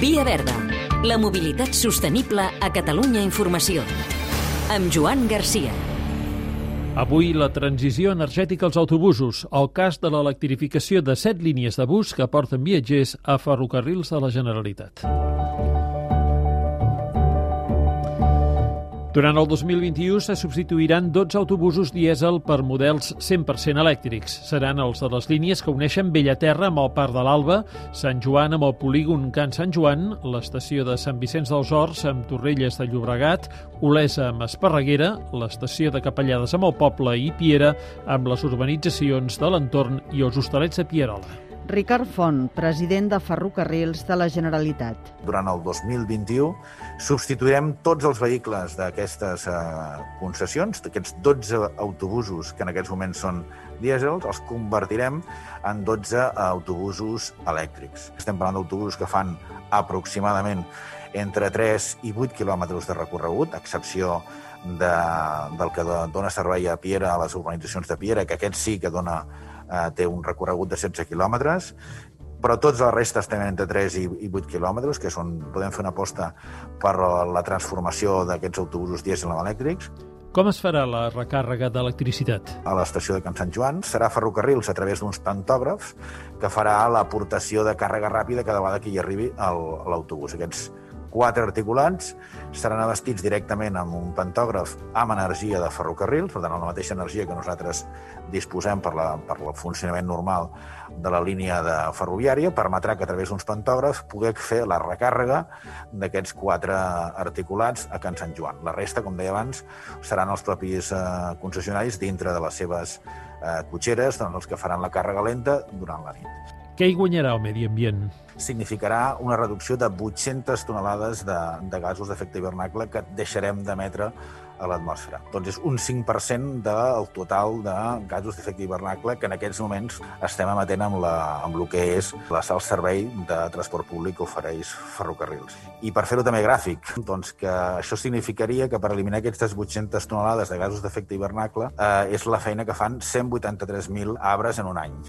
Via Verda, la mobilitat sostenible a Catalunya Informació. Amb Joan Garcia. Avui la transició energètica als autobusos, el cas de l'electrificació de set línies de bus que porten viatgers a ferrocarrils de la Generalitat. Durant el 2021 se substituiran 12 autobusos dièsel per models 100% elèctrics. Seran els de les línies que uneixen Bellaterra amb el Parc de l'Alba, Sant Joan amb el polígon Can Sant Joan, l'estació de Sant Vicenç dels Horts amb Torrelles de Llobregat, Olesa amb Esparreguera, l'estació de Capellades amb el poble i Piera, amb les urbanitzacions de l'entorn i els hostalets de Pierola. Ricard Font, president de Ferrocarrils de la Generalitat. Durant el 2021 substituirem tots els vehicles d'aquestes eh, concessions, d'aquests 12 autobusos que en aquests moments són dièsels, els convertirem en 12 autobusos elèctrics. Estem parlant d'autobusos que fan aproximadament entre 3 i 8 quilòmetres de recorregut, a excepció de, del que dona servei a Piera, a les urbanitzacions de Piera, que aquest sí que dona eh, té un recorregut de 16 quilòmetres, però tots els restes tenen entre 3 i, i 8 quilòmetres, que són, podem fer una aposta per la transformació d'aquests autobusos dièsel elèctrics. Com es farà la recàrrega d'electricitat? A l'estació de Can Sant Joan serà ferrocarrils a través d'uns pantògrafs que farà l'aportació de càrrega ràpida cada vegada que hi arribi l'autobús. Aquests quatre articulants seran abastits directament amb un pantògraf amb energia de ferrocarrils, per tant, amb la mateixa energia que nosaltres disposem per, la, per el funcionament normal de la línia de ferroviària, permetrà que a través d'uns pantògrafs poder fer la recàrrega d'aquests quatre articulats a Can Sant Joan. La resta, com deia abans, seran els propis eh, concessionaris dintre de les seves eh, cotxeres, doncs, els que faran la càrrega lenta durant la nit. Què hi guanyarà el medi ambient? Significarà una reducció de 800 tonelades de, de gasos d'efecte hivernacle que deixarem d'emetre a l'atmosfera. Doncs és un 5% del total de gasos d'efecte hivernacle que en aquests moments estem emetent amb, la, amb el que és la sal servei de transport públic que ofereix ferrocarrils. I per fer-ho també gràfic, doncs que això significaria que per eliminar aquestes 800 tonelades de gasos d'efecte hivernacle eh, és la feina que fan 183.000 arbres en un any.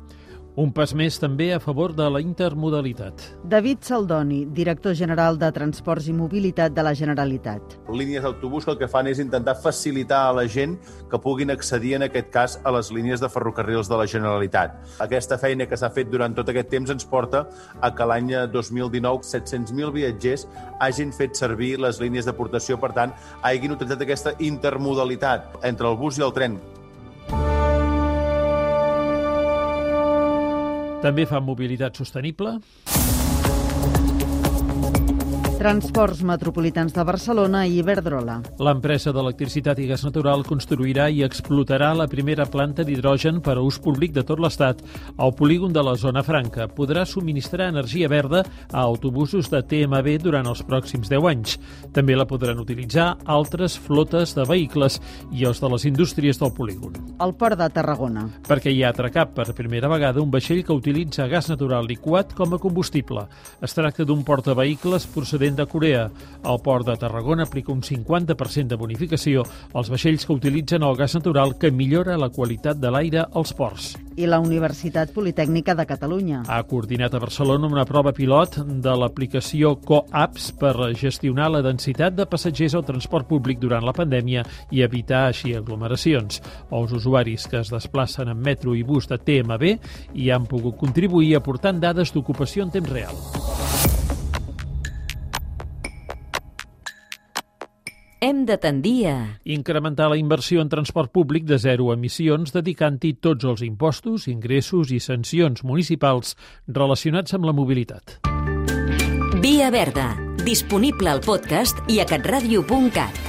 Un pas més també a favor de la intermodalitat. David Saldoni, director general de Transports i Mobilitat de la Generalitat. Línies d'autobús que el que fan és intentar facilitar a la gent que puguin accedir, en aquest cas, a les línies de ferrocarrils de la Generalitat. Aquesta feina que s'ha fet durant tot aquest temps ens porta a que l'any 2019 700.000 viatgers hagin fet servir les línies d'aportació, per tant, hagin utilitzat aquesta intermodalitat entre el bus i el tren També fa mobilitat sostenible. Transports Metropolitans de Barcelona i Iberdrola. L'empresa d'electricitat i gas natural construirà i explotarà la primera planta d'hidrogen per a ús públic de tot l'Estat al polígon de la Zona Franca. Podrà subministrar energia verda a autobusos de TMB durant els pròxims 10 anys. També la podran utilitzar altres flotes de vehicles i els de les indústries del polígon. El port de Tarragona. Perquè hi ha atracat per primera vegada un vaixell que utilitza gas natural liquat com a combustible. Es tracta d'un portavehicles procedent procedent de Corea. El port de Tarragona aplica un 50% de bonificació als vaixells que utilitzen el gas natural que millora la qualitat de l'aire als ports. I la Universitat Politècnica de Catalunya. Ha coordinat a Barcelona una prova pilot de l'aplicació CoApps per gestionar la densitat de passatgers al transport públic durant la pandèmia i evitar així aglomeracions. Els usuaris que es desplacen en metro i bus de TMB hi han pogut contribuir aportant dades d'ocupació en temps real. Hem de tendir a... Incrementar la inversió en transport públic de zero emissions dedicant-hi tots els impostos, ingressos i sancions municipals relacionats amb la mobilitat. Via Verda, disponible al podcast i a catradio.cat.